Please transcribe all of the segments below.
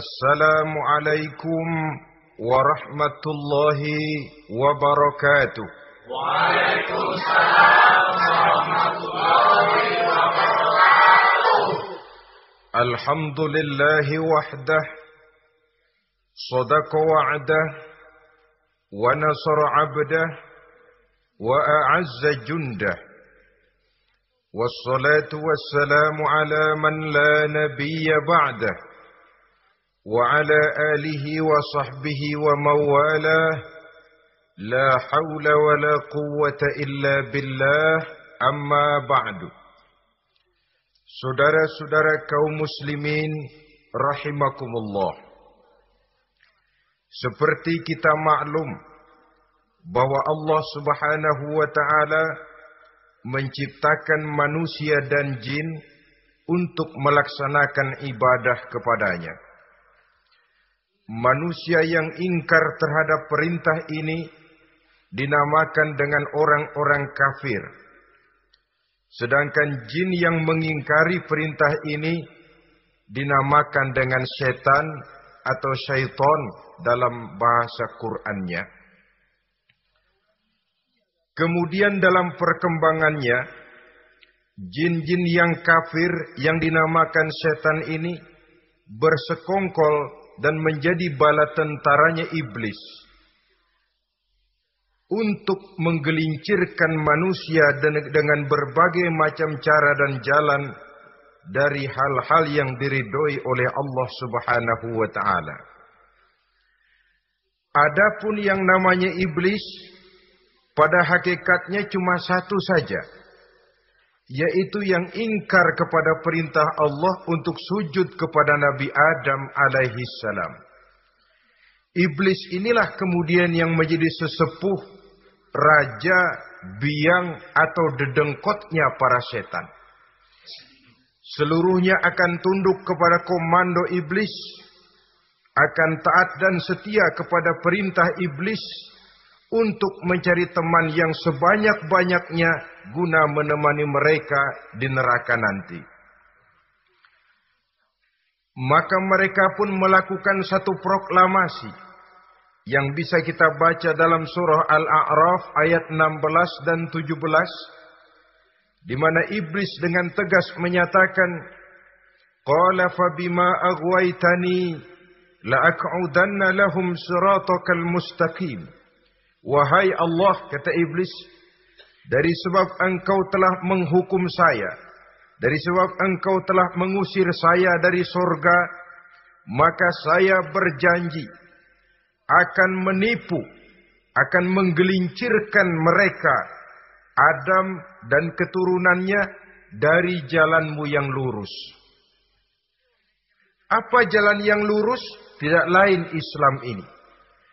السلام عليكم ورحمة الله وبركاته. وعليكم السلام ورحمة الله وبركاته. الحمد لله وحده صدق وعده ونصر عبده وأعز جنده. والصلاة والسلام على من لا نبي بعده. وعلى آله وصحبه وموالاه لا حول ولا قوة إلا بالله أما بعد Saudara-saudara kaum muslimin rahimakumullah. Seperti kita maklum bahwa Allah Subhanahu wa taala menciptakan manusia dan jin untuk melaksanakan ibadah kepadanya. Manusia yang ingkar terhadap perintah ini dinamakan dengan orang-orang kafir. Sedangkan jin yang mengingkari perintah ini dinamakan dengan setan atau syaitan dalam bahasa Qur'annya. Kemudian dalam perkembangannya, jin-jin yang kafir yang dinamakan setan ini bersekongkol dan menjadi bala tentaranya iblis untuk menggelincirkan manusia dengan berbagai macam cara dan jalan dari hal-hal yang diridhoi oleh Allah Subhanahu wa taala. Adapun yang namanya iblis pada hakikatnya cuma satu saja, yaitu yang ingkar kepada perintah Allah untuk sujud kepada Nabi Adam alaihi salam. Iblis inilah kemudian yang menjadi sesepuh, raja, biang atau dedengkotnya para setan. Seluruhnya akan tunduk kepada komando iblis, akan taat dan setia kepada perintah iblis, untuk mencari teman yang sebanyak-banyaknya guna menemani mereka di neraka nanti. Maka mereka pun melakukan satu proklamasi yang bisa kita baca dalam surah Al-A'raf ayat 16 dan 17 di mana iblis dengan tegas menyatakan qala fa bima aghwaytani la lahum siratakal mustaqim Wahai Allah, kata iblis, dari sebab engkau telah menghukum saya, dari sebab engkau telah mengusir saya dari sorga, maka saya berjanji akan menipu, akan menggelincirkan mereka, Adam dan keturunannya dari jalanmu yang lurus. Apa jalan yang lurus? Tidak lain Islam ini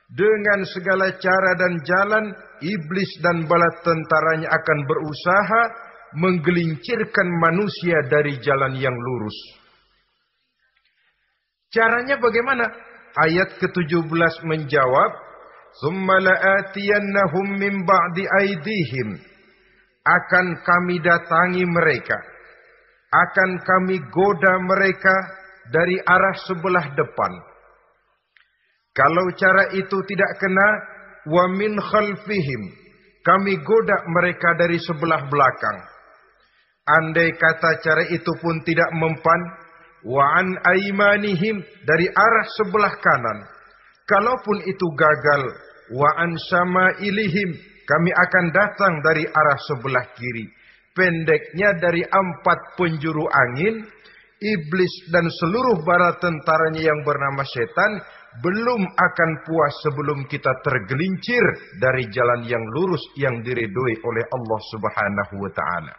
dengan segala cara dan jalan, iblis dan bala tentaranya akan berusaha menggelincirkan manusia dari jalan yang lurus. Caranya bagaimana? Ayat ke-17 menjawab, min ba'di aydihim." Akan kami datangi mereka. Akan kami goda mereka dari arah sebelah depan kalau cara itu tidak kena, wa min khalfihim. Kami goda mereka dari sebelah belakang. Andai kata cara itu pun tidak mempan, wa an aimanihim dari arah sebelah kanan. Kalaupun itu gagal, wa an ilihim kami akan datang dari arah sebelah kiri. Pendeknya dari empat penjuru angin, iblis dan seluruh bala tentaranya yang bernama setan belum akan puas sebelum kita tergelincir dari jalan yang lurus yang diridhoi oleh Allah Subhanahu wa taala.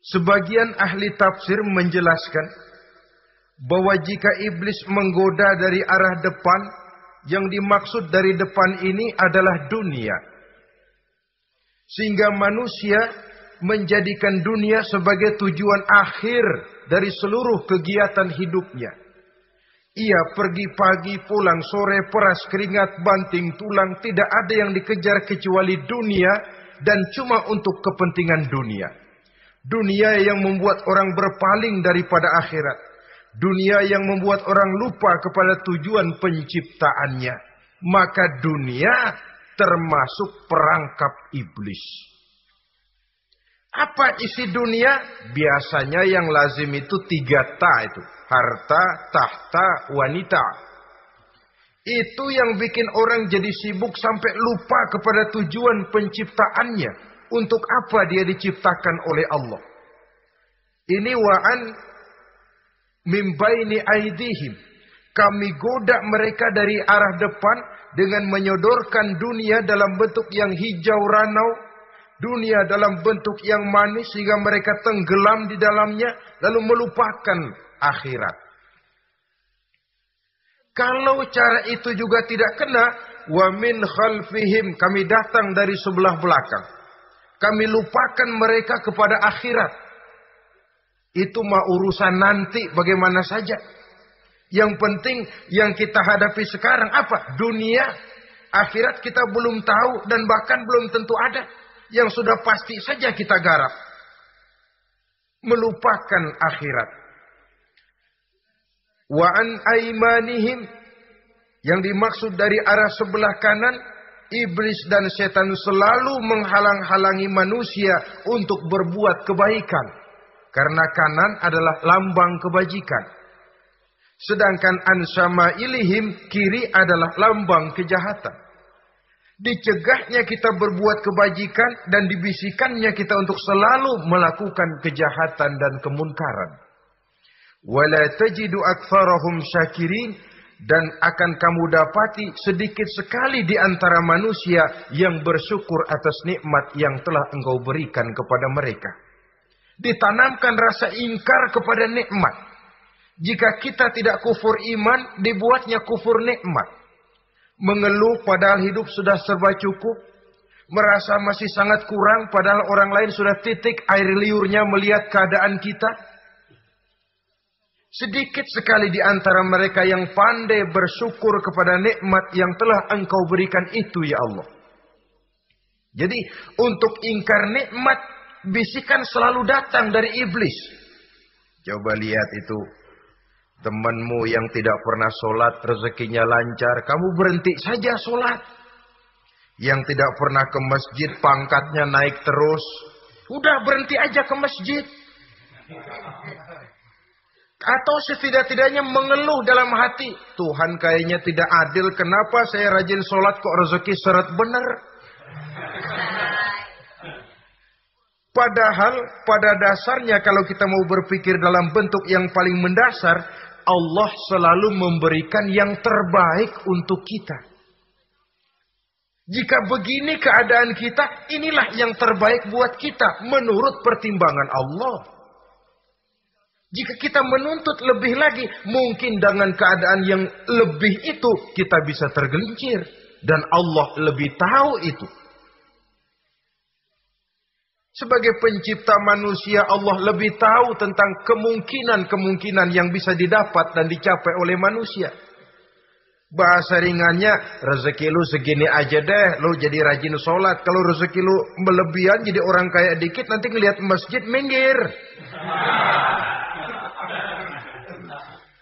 Sebagian ahli tafsir menjelaskan bahwa jika iblis menggoda dari arah depan, yang dimaksud dari depan ini adalah dunia. Sehingga manusia menjadikan dunia sebagai tujuan akhir dari seluruh kegiatan hidupnya. Ia pergi pagi, pulang sore, peras keringat, banting tulang. Tidak ada yang dikejar kecuali dunia dan cuma untuk kepentingan dunia. Dunia yang membuat orang berpaling daripada akhirat. Dunia yang membuat orang lupa kepada tujuan penciptaannya. Maka dunia termasuk perangkap iblis. Apa isi dunia? Biasanya yang lazim itu tiga ta itu. Harta, tahta, wanita. Itu yang bikin orang jadi sibuk sampai lupa kepada tujuan penciptaannya. Untuk apa dia diciptakan oleh Allah. Ini wa'an mimbaini aidihim. Kami goda mereka dari arah depan dengan menyodorkan dunia dalam bentuk yang hijau ranau, dunia dalam bentuk yang manis sehingga mereka tenggelam di dalamnya lalu melupakan akhirat. Kalau cara itu juga tidak kena, wa min kami datang dari sebelah belakang. Kami lupakan mereka kepada akhirat. Itu mah urusan nanti bagaimana saja. Yang penting yang kita hadapi sekarang apa? Dunia, akhirat kita belum tahu dan bahkan belum tentu ada. Yang sudah pasti saja kita garap. Melupakan akhirat. Wa an aimanihim yang dimaksud dari arah sebelah kanan iblis dan setan selalu menghalang-halangi manusia untuk berbuat kebaikan karena kanan adalah lambang kebajikan Sedangkan ansama ilihim kiri adalah lambang kejahatan. Dicegahnya kita berbuat kebajikan dan dibisikannya kita untuk selalu melakukan kejahatan dan kemunkaran. Wala tajidu aktsarahum syakirin dan akan kamu dapati sedikit sekali di antara manusia yang bersyukur atas nikmat yang telah engkau berikan kepada mereka. Ditanamkan rasa ingkar kepada nikmat jika kita tidak kufur iman, dibuatnya kufur nikmat. Mengeluh padahal hidup sudah serba cukup. Merasa masih sangat kurang padahal orang lain sudah titik air liurnya melihat keadaan kita. Sedikit sekali di antara mereka yang pandai bersyukur kepada nikmat yang telah engkau berikan itu ya Allah. Jadi untuk ingkar nikmat bisikan selalu datang dari iblis. Coba lihat itu Temanmu yang tidak pernah sholat rezekinya lancar, kamu berhenti saja sholat. Yang tidak pernah ke masjid pangkatnya naik terus, udah berhenti aja ke masjid. Atau setidak-tidaknya mengeluh dalam hati, Tuhan kayaknya tidak adil, kenapa saya rajin sholat kok rezeki seret benar. Padahal pada dasarnya kalau kita mau berpikir dalam bentuk yang paling mendasar, Allah selalu memberikan yang terbaik untuk kita. Jika begini keadaan kita, inilah yang terbaik buat kita menurut pertimbangan Allah. Jika kita menuntut lebih lagi, mungkin dengan keadaan yang lebih itu kita bisa tergelincir dan Allah lebih tahu itu. Sebagai pencipta manusia Allah lebih tahu tentang kemungkinan-kemungkinan yang bisa didapat dan dicapai oleh manusia. Bahasa ringannya, rezeki lu segini aja deh, lu jadi rajin sholat. Kalau rezeki lu melebihan jadi orang kaya dikit, nanti ngelihat masjid minggir.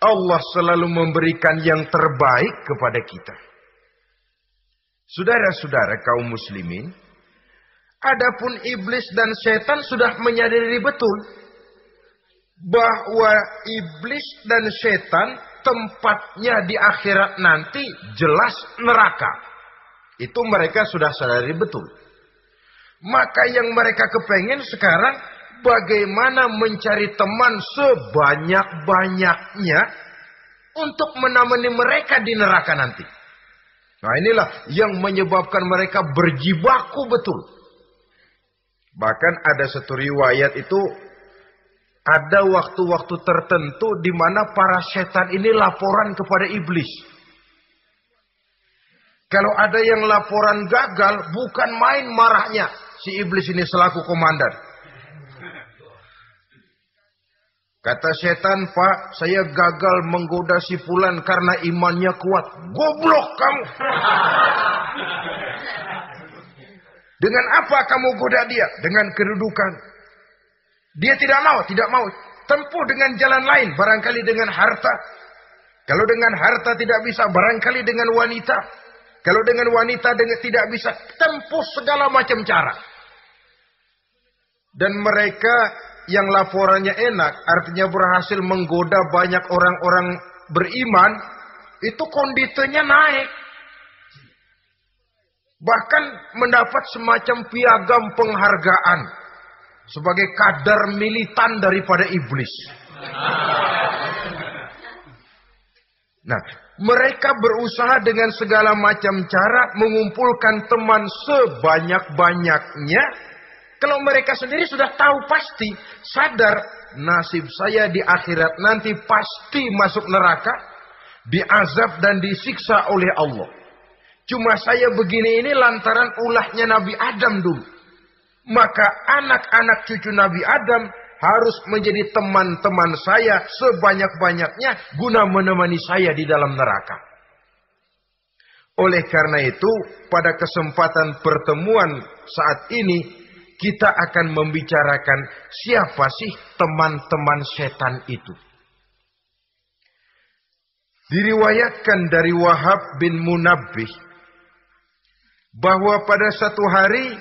Allah selalu memberikan yang terbaik kepada kita. Saudara-saudara kaum muslimin, Adapun iblis dan setan sudah menyadari betul bahwa iblis dan setan tempatnya di akhirat nanti jelas neraka. Itu mereka sudah sadari betul. Maka yang mereka kepengen sekarang bagaimana mencari teman sebanyak-banyaknya untuk menemani mereka di neraka nanti. Nah inilah yang menyebabkan mereka berjibaku betul. Bahkan ada satu riwayat itu ada waktu-waktu tertentu di mana para setan ini laporan kepada iblis. Kalau ada yang laporan gagal, bukan main marahnya si iblis ini selaku komandan. Kata setan, Pak, saya gagal menggoda si Fulan karena imannya kuat. Goblok kamu. Dengan apa kamu goda dia? Dengan kedudukan. Dia tidak mau, tidak mau. tempuh dengan jalan lain, barangkali dengan harta. Kalau dengan harta tidak bisa, barangkali dengan wanita. Kalau dengan wanita dengan tidak bisa, tempuh segala macam cara. Dan mereka yang laporannya enak, artinya berhasil menggoda banyak orang-orang beriman, itu konditenya naik. Bahkan mendapat semacam piagam penghargaan sebagai kadar militan daripada iblis. Nah, mereka berusaha dengan segala macam cara mengumpulkan teman sebanyak-banyaknya. Kalau mereka sendiri sudah tahu pasti, sadar nasib saya di akhirat nanti pasti masuk neraka, diazab dan disiksa oleh Allah. Cuma saya begini ini lantaran ulahnya Nabi Adam dulu. Maka anak-anak cucu Nabi Adam harus menjadi teman-teman saya sebanyak-banyaknya guna menemani saya di dalam neraka. Oleh karena itu, pada kesempatan pertemuan saat ini, kita akan membicarakan siapa sih teman-teman setan itu. Diriwayatkan dari Wahab bin Munabbih bahwa pada satu hari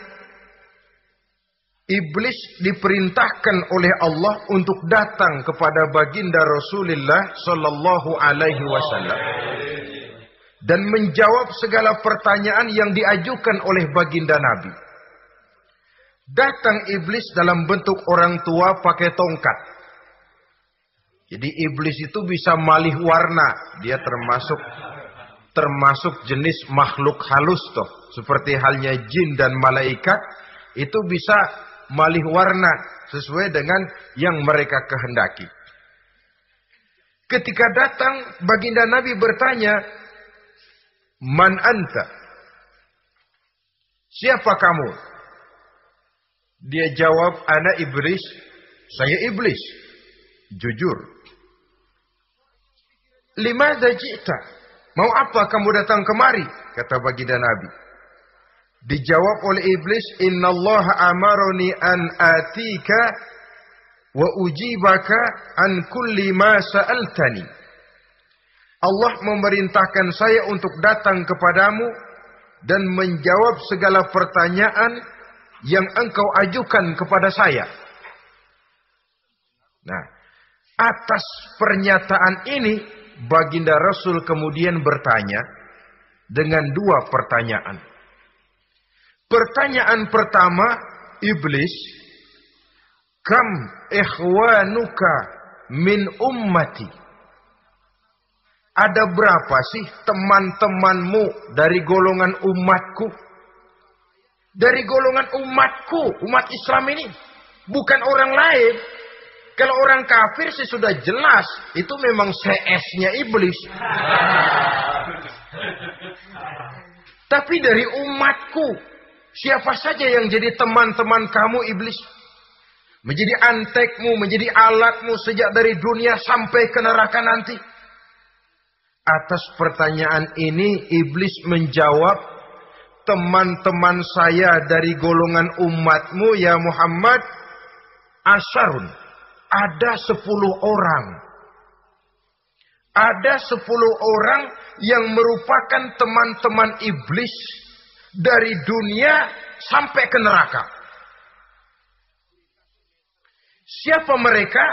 Iblis diperintahkan oleh Allah untuk datang kepada baginda Rasulullah Sallallahu Alaihi Wasallam dan menjawab segala pertanyaan yang diajukan oleh baginda Nabi. Datang iblis dalam bentuk orang tua pakai tongkat. Jadi iblis itu bisa malih warna, dia termasuk termasuk jenis makhluk halus toh, seperti halnya jin dan malaikat itu bisa malih warna sesuai dengan yang mereka kehendaki. Ketika datang baginda Nabi bertanya, "Man anta?" Siapa kamu? Dia jawab, "Ana iblis." Saya iblis. Jujur. Lima ji'ta? Mau apa kamu datang kemari? Kata baginda Nabi. Dijawab oleh iblis, "Inna Allah amaroni an atika wa ujibaka an kulli ma sa'altani." Allah memerintahkan saya untuk datang kepadamu dan menjawab segala pertanyaan yang engkau ajukan kepada saya. Nah, atas pernyataan ini baginda Rasul kemudian bertanya dengan dua pertanyaan. Pertanyaan pertama iblis, kam ikhwanuka min ummati? Ada berapa sih teman-temanmu dari golongan umatku? Dari golongan umatku, umat Islam ini. Bukan orang lain. Kalau orang kafir sih sudah jelas. Itu memang CS-nya iblis. Tapi dari umatku. Siapa saja yang jadi teman-teman kamu iblis. Menjadi antekmu, menjadi alatmu sejak dari dunia sampai ke neraka nanti. Atas pertanyaan ini iblis menjawab, teman-teman saya dari golongan umatmu ya Muhammad, asarun. Ada sepuluh orang. Ada sepuluh orang yang merupakan teman-teman iblis dari dunia sampai ke neraka. Siapa mereka?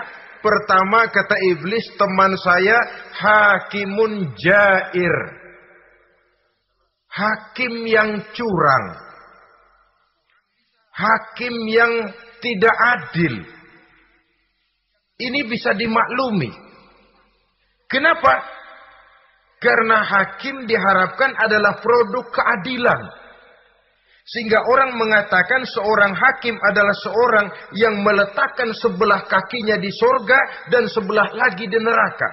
Pertama kata iblis teman saya hakimun jair. Hakim yang curang. Hakim yang tidak adil. Ini bisa dimaklumi. Kenapa? Karena hakim diharapkan adalah produk keadilan. Sehingga orang mengatakan seorang hakim adalah seorang yang meletakkan sebelah kakinya di sorga dan sebelah lagi di neraka.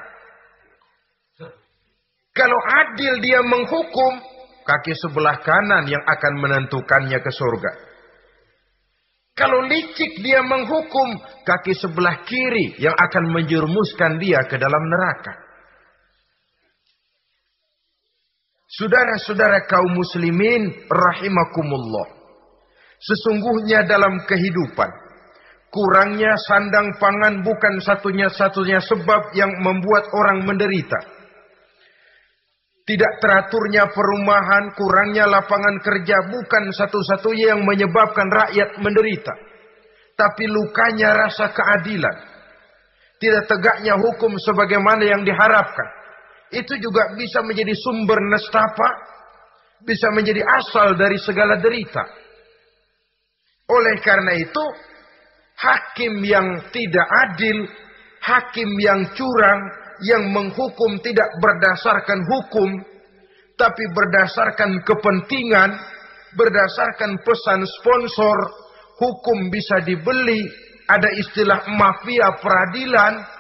Kalau adil dia menghukum, kaki sebelah kanan yang akan menentukannya ke sorga. Kalau licik dia menghukum, kaki sebelah kiri yang akan menjerumuskan dia ke dalam neraka. Saudara-saudara kaum muslimin rahimakumullah. Sesungguhnya dalam kehidupan Kurangnya sandang pangan bukan satunya-satunya sebab yang membuat orang menderita. Tidak teraturnya perumahan, kurangnya lapangan kerja bukan satu-satunya yang menyebabkan rakyat menderita. Tapi lukanya rasa keadilan. Tidak tegaknya hukum sebagaimana yang diharapkan. Itu juga bisa menjadi sumber nestapa, bisa menjadi asal dari segala derita. Oleh karena itu, hakim yang tidak adil, hakim yang curang, yang menghukum tidak berdasarkan hukum, tapi berdasarkan kepentingan, berdasarkan pesan sponsor, hukum bisa dibeli, ada istilah mafia peradilan.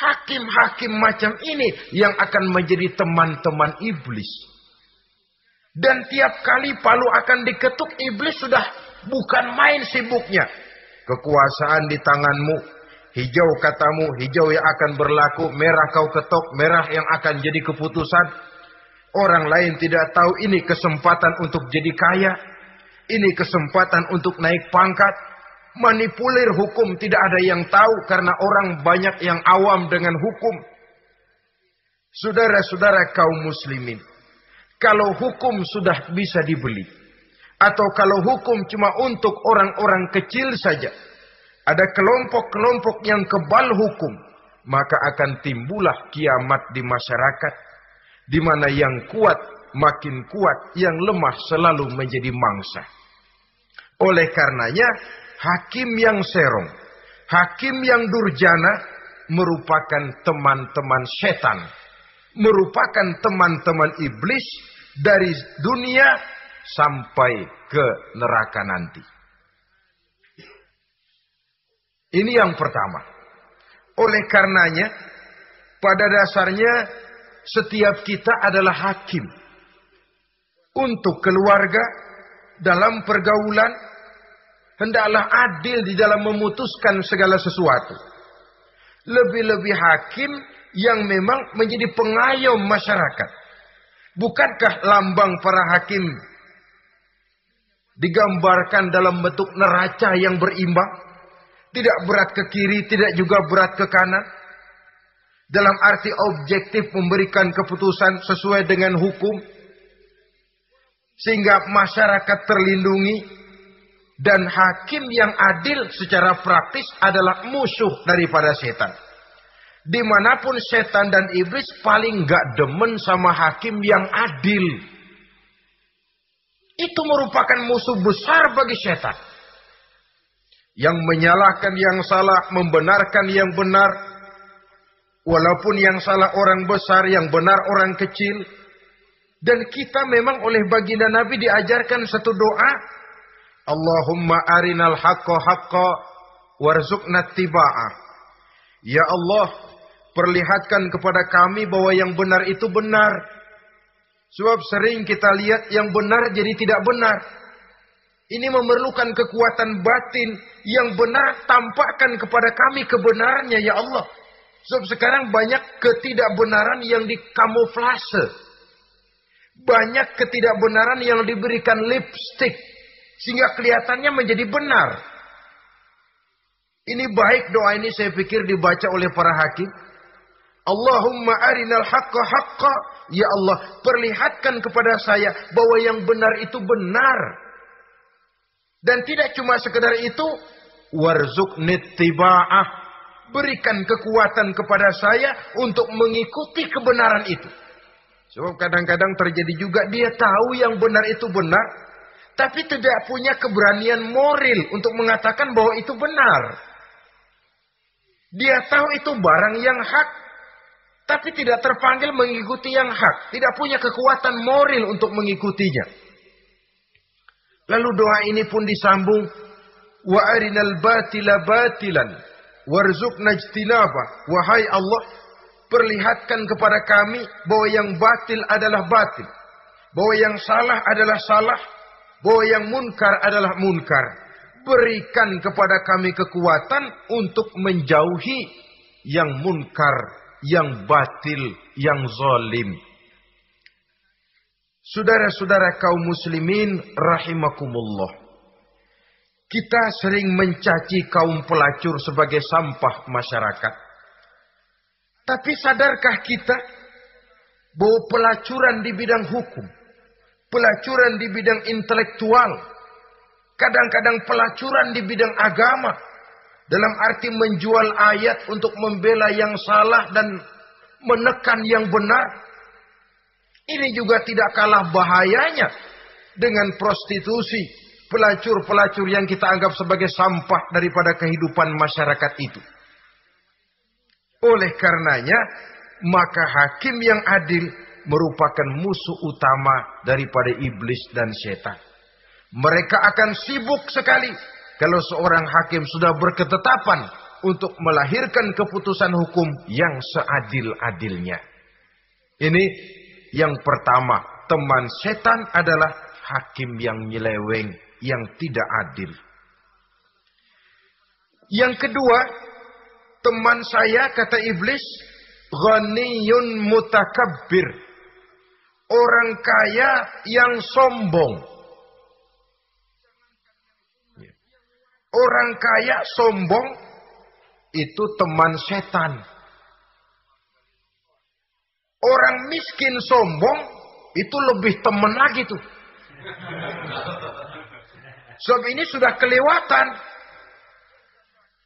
Hakim-hakim macam ini yang akan menjadi teman-teman iblis. Dan tiap kali palu akan diketuk, iblis sudah bukan main sibuknya. Kekuasaan di tanganmu. Hijau katamu, hijau yang akan berlaku. Merah kau ketok, merah yang akan jadi keputusan. Orang lain tidak tahu ini kesempatan untuk jadi kaya. Ini kesempatan untuk naik pangkat. Manipulir hukum tidak ada yang tahu karena orang banyak yang awam dengan hukum. Saudara-saudara kaum muslimin. Kalau hukum sudah bisa dibeli atau kalau hukum cuma untuk orang-orang kecil saja. Ada kelompok-kelompok yang kebal hukum. Maka akan timbullah kiamat di masyarakat. Di mana yang kuat makin kuat. Yang lemah selalu menjadi mangsa. Oleh karenanya hakim yang serong. Hakim yang durjana merupakan teman-teman setan. Merupakan teman-teman iblis dari dunia sampai ke neraka nanti. Ini yang pertama. Oleh karenanya, pada dasarnya setiap kita adalah hakim. Untuk keluarga, dalam pergaulan, hendaklah adil di dalam memutuskan segala sesuatu. Lebih-lebih hakim yang memang menjadi pengayom masyarakat. Bukankah lambang para hakim digambarkan dalam bentuk neraca yang berimbang. Tidak berat ke kiri, tidak juga berat ke kanan. Dalam arti objektif memberikan keputusan sesuai dengan hukum. Sehingga masyarakat terlindungi. Dan hakim yang adil secara praktis adalah musuh daripada setan. Di mana pun setan dan iblis paling gak demen sama hakim yang adil. Itu merupakan musuh besar bagi setan. Yang menyalahkan yang salah, membenarkan yang benar. Walaupun yang salah orang besar, yang benar orang kecil. Dan kita memang oleh baginda Nabi diajarkan satu doa. Allahumma arinal haqqa haqqa warzuqna tiba'ah. Ya Allah, perlihatkan kepada kami bahwa yang benar itu benar Sebab sering kita lihat yang benar jadi tidak benar. Ini memerlukan kekuatan batin yang benar tampakkan kepada kami kebenarannya ya Allah. Sebab sekarang banyak ketidakbenaran yang dikamuflase. Banyak ketidakbenaran yang diberikan lipstick. Sehingga kelihatannya menjadi benar. Ini baik doa ini saya pikir dibaca oleh para hakim. Allahumma arinal haqqa haqqa. Ya Allah, perlihatkan kepada saya bahwa yang benar itu benar. Dan tidak cuma sekedar itu, warzuk nittiba'ah. Berikan kekuatan kepada saya untuk mengikuti kebenaran itu. Sebab kadang-kadang terjadi juga dia tahu yang benar itu benar. Tapi tidak punya keberanian moral untuk mengatakan bahwa itu benar. Dia tahu itu barang yang hak, tapi tidak terpanggil mengikuti yang hak, tidak punya kekuatan moral untuk mengikutinya. Lalu doa ini pun disambung wa arinal batila batilan warzuqna ijtinaba wahai Allah perlihatkan kepada kami bahwa yang batil adalah batil bahwa yang salah adalah salah bahwa yang munkar adalah munkar berikan kepada kami kekuatan untuk menjauhi yang munkar yang batil, yang zalim. Saudara-saudara kaum muslimin rahimakumullah. Kita sering mencaci kaum pelacur sebagai sampah masyarakat. Tapi sadarkah kita bahwa pelacuran di bidang hukum, pelacuran di bidang intelektual, kadang-kadang pelacuran di bidang agama, dalam arti menjual ayat untuk membela yang salah dan menekan yang benar. Ini juga tidak kalah bahayanya dengan prostitusi, pelacur-pelacur yang kita anggap sebagai sampah daripada kehidupan masyarakat itu. Oleh karenanya, maka hakim yang adil merupakan musuh utama daripada iblis dan setan. Mereka akan sibuk sekali kalau seorang hakim sudah berketetapan untuk melahirkan keputusan hukum yang seadil-adilnya. Ini yang pertama, teman setan adalah hakim yang nyeleweng, yang tidak adil. Yang kedua, teman saya kata iblis, ghaniyun mutakabbir. Orang kaya yang sombong. Orang kaya sombong itu teman setan. Orang miskin sombong itu lebih teman lagi tuh. Sebab ini sudah kelewatan.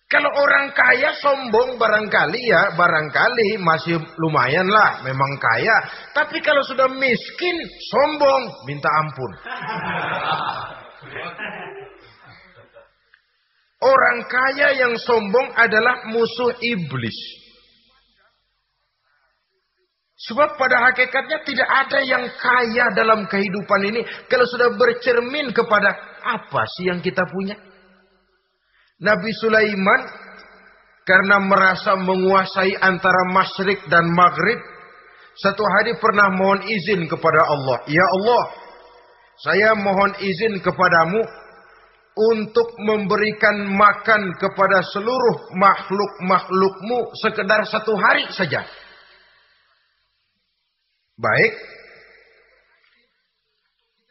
Kalau orang kaya sombong barangkali ya, barangkali masih lumayan lah, memang kaya. Tapi kalau sudah miskin, sombong, minta ampun. Orang kaya yang sombong adalah musuh iblis. Sebab pada hakikatnya tidak ada yang kaya dalam kehidupan ini kalau sudah bercermin kepada apa sih yang kita punya. Nabi Sulaiman karena merasa menguasai antara masyrik dan maghrib, satu hari pernah mohon izin kepada Allah. Ya Allah, saya mohon izin kepadamu untuk memberikan makan kepada seluruh makhluk-makhlukmu sekedar satu hari saja. Baik.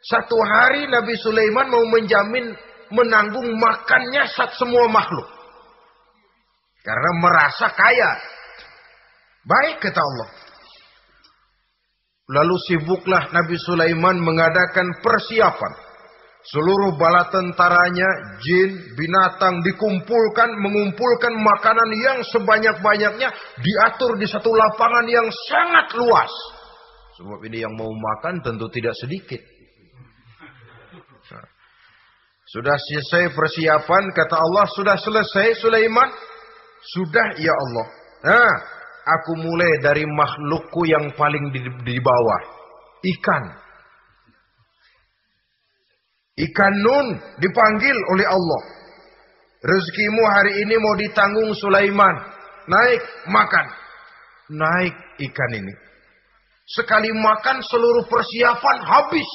Satu hari Nabi Sulaiman mau menjamin menanggung makannya saat semua makhluk. Karena merasa kaya. Baik kata Allah. Lalu sibuklah Nabi Sulaiman mengadakan persiapan. Seluruh bala tentaranya, jin, binatang dikumpulkan, mengumpulkan makanan yang sebanyak-banyaknya diatur di satu lapangan yang sangat luas. Sebab ini yang mau makan tentu tidak sedikit. Nah, sudah selesai persiapan, kata Allah, sudah selesai Sulaiman? Sudah ya Allah. Nah, aku mulai dari makhlukku yang paling di, di bawah. Ikan. Ikan nun dipanggil oleh Allah. Rezekimu hari ini mau ditanggung Sulaiman. Naik, makan. Naik ikan ini. Sekali makan seluruh persiapan habis.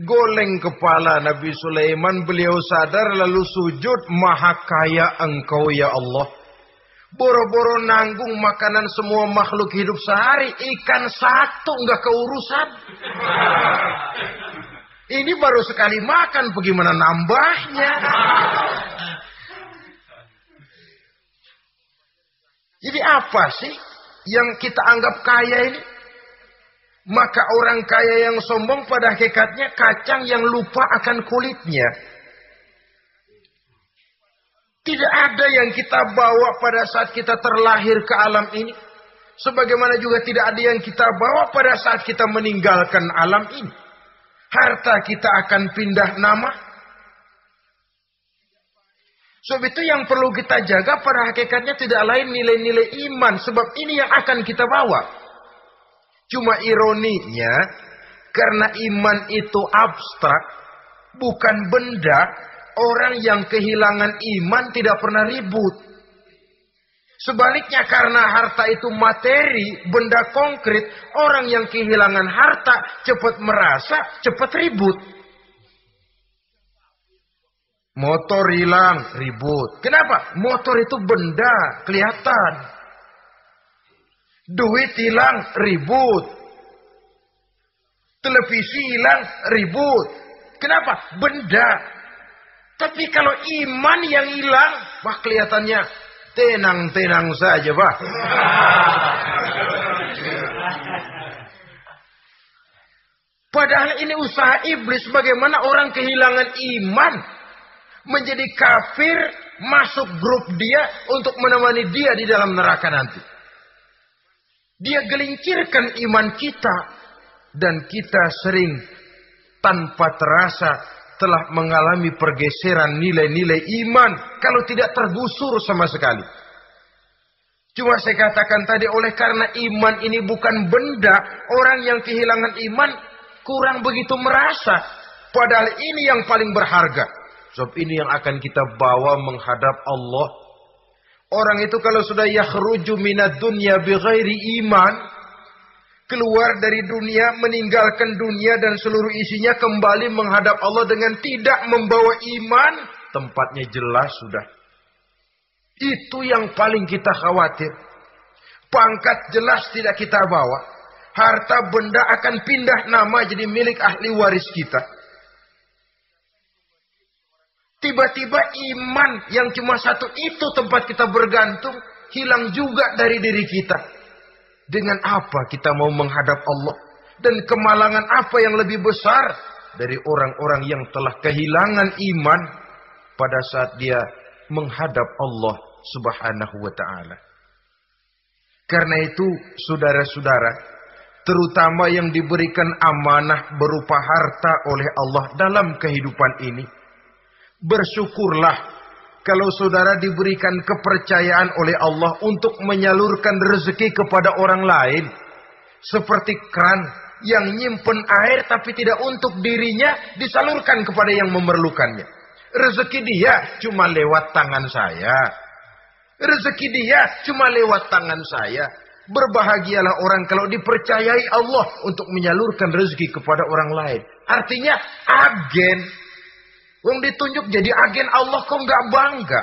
Goleng kepala Nabi Sulaiman beliau sadar lalu sujud maha kaya engkau ya Allah. Boro-boro nanggung makanan semua makhluk hidup sehari. Ikan satu nggak keurusan. Ini baru sekali makan, bagaimana nambahnya? Jadi apa sih yang kita anggap kaya ini? Maka orang kaya yang sombong pada hakikatnya kacang yang lupa akan kulitnya. Tidak ada yang kita bawa pada saat kita terlahir ke alam ini. Sebagaimana juga tidak ada yang kita bawa pada saat kita meninggalkan alam ini. Harta kita akan pindah nama, Sebab itu yang perlu kita jaga pada hakikatnya tidak lain nilai-nilai iman. Sebab ini yang akan kita bawa. Cuma ironinya, karena iman itu abstrak, bukan benda, orang yang kehilangan iman tidak pernah ribut. Sebaliknya karena harta itu materi, benda konkret, orang yang kehilangan harta cepat merasa, cepat ribut. Motor hilang, ribut. Kenapa? Motor itu benda, kelihatan. Duit hilang, ribut. Televisi hilang, ribut. Kenapa? Benda. Tapi kalau iman yang hilang, wah kelihatannya tenang-tenang saja, Pak. Padahal ini usaha iblis bagaimana orang kehilangan iman menjadi kafir masuk grup dia untuk menemani dia di dalam neraka nanti. Dia gelincirkan iman kita dan kita sering tanpa terasa telah mengalami pergeseran nilai-nilai iman kalau tidak tergusur sama sekali. Cuma saya katakan tadi oleh karena iman ini bukan benda, orang yang kehilangan iman kurang begitu merasa. Padahal ini yang paling berharga. Sebab ini yang akan kita bawa menghadap Allah. Orang itu kalau sudah yakhruju minad dunya bighairi iman. Keluar dari dunia, meninggalkan dunia dan seluruh isinya kembali menghadap Allah dengan tidak membawa iman. Tempatnya jelas sudah. Itu yang paling kita khawatir. Pangkat jelas tidak kita bawa harta benda akan pindah nama jadi milik ahli waris kita. Tiba-tiba iman yang cuma satu itu tempat kita bergantung hilang juga dari diri kita. Dengan apa kita mau menghadap Allah? Dan kemalangan apa yang lebih besar dari orang-orang yang telah kehilangan iman pada saat dia menghadap Allah Subhanahu wa taala. Karena itu, saudara-saudara, terutama yang diberikan amanah berupa harta oleh Allah dalam kehidupan ini. Bersyukurlah kalau saudara diberikan kepercayaan oleh Allah untuk menyalurkan rezeki kepada orang lain. Seperti kran yang nyimpen air tapi tidak untuk dirinya disalurkan kepada yang memerlukannya. Rezeki dia cuma lewat tangan saya. Rezeki dia cuma lewat tangan saya. Berbahagialah orang kalau dipercayai Allah untuk menyalurkan rezeki kepada orang lain. Artinya agen. Wong ditunjuk jadi agen Allah kok nggak bangga.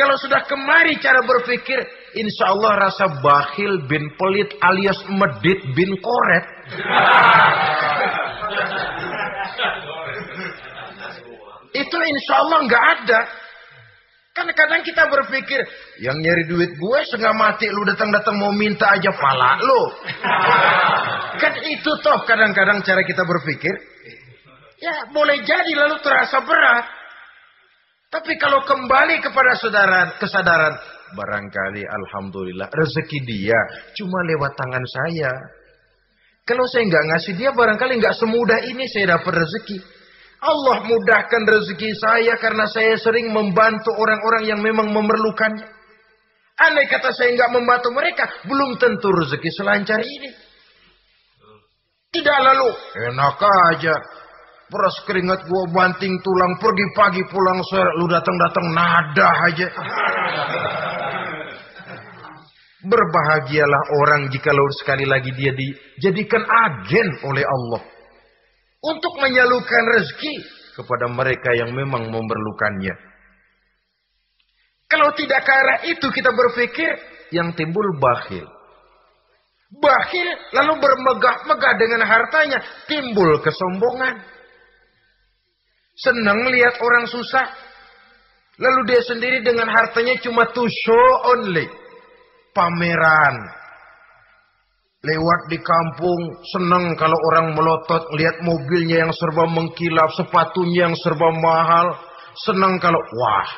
Kalau sudah kemari cara berpikir, insya Allah rasa bakhil bin pelit alias medit bin koret. Itu insya Allah nggak ada. Kan kadang kita berpikir, yang nyari duit gue setengah mati lu datang-datang mau minta aja pala lu. kan itu toh kadang-kadang cara kita berpikir. Ya boleh jadi lalu terasa berat. Tapi kalau kembali kepada saudara kesadaran, barangkali alhamdulillah rezeki dia cuma lewat tangan saya. Kalau saya nggak ngasih dia, barangkali nggak semudah ini saya dapat rezeki. Allah mudahkan rezeki saya karena saya sering membantu orang-orang yang memang memerlukannya. Andai kata saya nggak membantu mereka, belum tentu rezeki selancar ini. Tidak lalu, enak aja. Peras keringat gua banting tulang, pergi pagi pulang sore, lu datang-datang nada aja. Berbahagialah orang jika jikalau sekali lagi dia dijadikan agen oleh Allah untuk menyalurkan rezeki kepada mereka yang memang memerlukannya. Kalau tidak ke arah itu kita berpikir yang timbul bakhil. Bakhil lalu bermegah-megah dengan hartanya, timbul kesombongan. Senang lihat orang susah. Lalu dia sendiri dengan hartanya cuma to show only. Pameran, Lewat di kampung, senang kalau orang melotot, lihat mobilnya yang serba mengkilap, sepatunya yang serba mahal. Senang kalau, wah,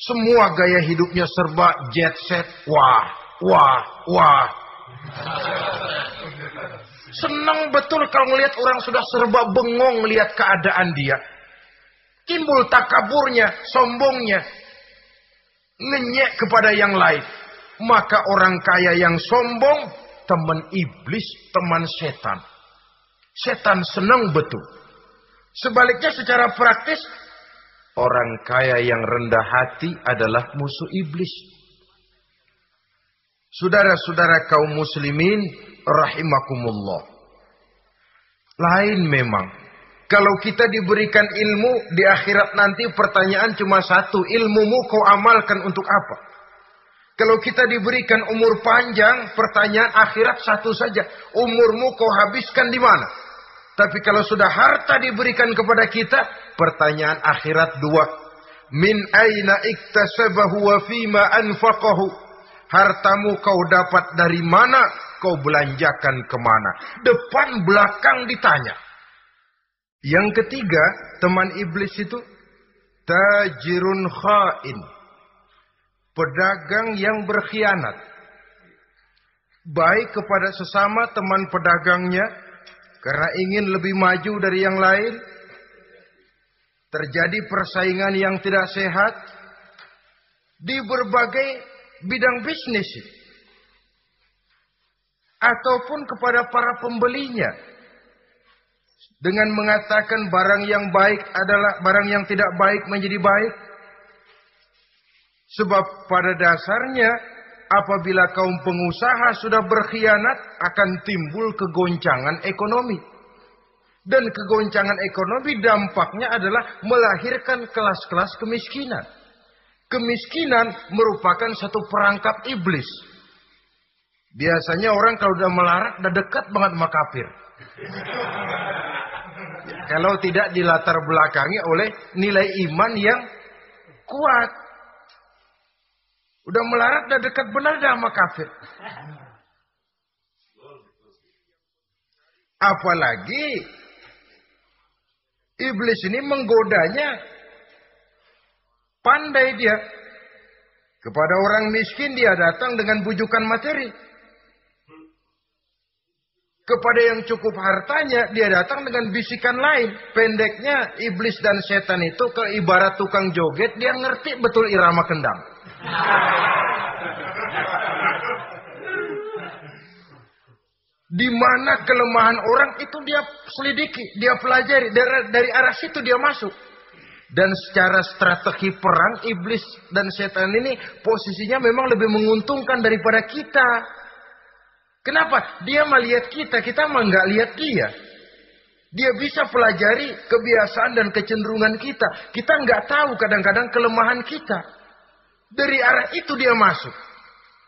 semua gaya hidupnya serba jet set, wah, wah, wah. Senang betul kalau melihat orang sudah serba bengong melihat keadaan dia. Timbul takaburnya, sombongnya. Ngenyek kepada yang lain. Maka orang kaya yang sombong teman iblis, teman setan. Setan senang betul. Sebaliknya secara praktis, orang kaya yang rendah hati adalah musuh iblis. Saudara-saudara kaum muslimin, rahimakumullah. Lain memang. Kalau kita diberikan ilmu di akhirat nanti pertanyaan cuma satu. Ilmumu kau amalkan untuk apa? Kalau kita diberikan umur panjang, pertanyaan akhirat satu saja. Umurmu kau habiskan di mana? Tapi kalau sudah harta diberikan kepada kita, pertanyaan akhirat dua. Min aina iktasabahu wa fima anfaqahu. Hartamu kau dapat dari mana, kau belanjakan ke mana. Depan belakang ditanya. Yang ketiga, teman iblis itu tajirun khain pedagang yang berkhianat. Baik kepada sesama teman pedagangnya karena ingin lebih maju dari yang lain. Terjadi persaingan yang tidak sehat di berbagai bidang bisnis. Ataupun kepada para pembelinya. Dengan mengatakan barang yang baik adalah barang yang tidak baik menjadi baik Sebab pada dasarnya apabila kaum pengusaha sudah berkhianat akan timbul kegoncangan ekonomi. Dan kegoncangan ekonomi dampaknya adalah melahirkan kelas-kelas kemiskinan. Kemiskinan merupakan satu perangkap iblis. Biasanya orang kalau udah melarat udah dekat banget sama kafir. Kalau tidak dilatar belakangi oleh nilai iman yang kuat. Udah melarat, udah dekat benar dah sama kafir. Apalagi iblis ini menggodanya pandai dia. Kepada orang miskin dia datang dengan bujukan materi. Kepada yang cukup hartanya dia datang dengan bisikan lain. Pendeknya iblis dan setan itu ke ibarat tukang joget dia ngerti betul irama kendang. Di mana kelemahan orang itu dia selidiki, dia pelajari dari, dari arah situ dia masuk. Dan secara strategi perang iblis dan setan ini posisinya memang lebih menguntungkan daripada kita. Kenapa? Dia melihat kita, kita mah nggak lihat dia. Dia bisa pelajari kebiasaan dan kecenderungan kita. Kita nggak tahu kadang-kadang kelemahan kita. Dari arah itu dia masuk.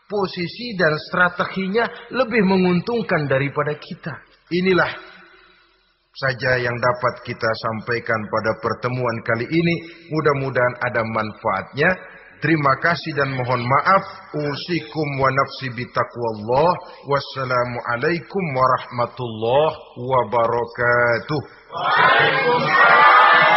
Posisi dan strateginya lebih menguntungkan daripada kita. Inilah saja yang dapat kita sampaikan pada pertemuan kali ini. Mudah-mudahan ada manfaatnya. Terima kasih dan mohon maaf. Usikum wa nafsi bitaqwallah. Wassalamualaikum warahmatullahi wabarakatuh. Waalaikumsalam.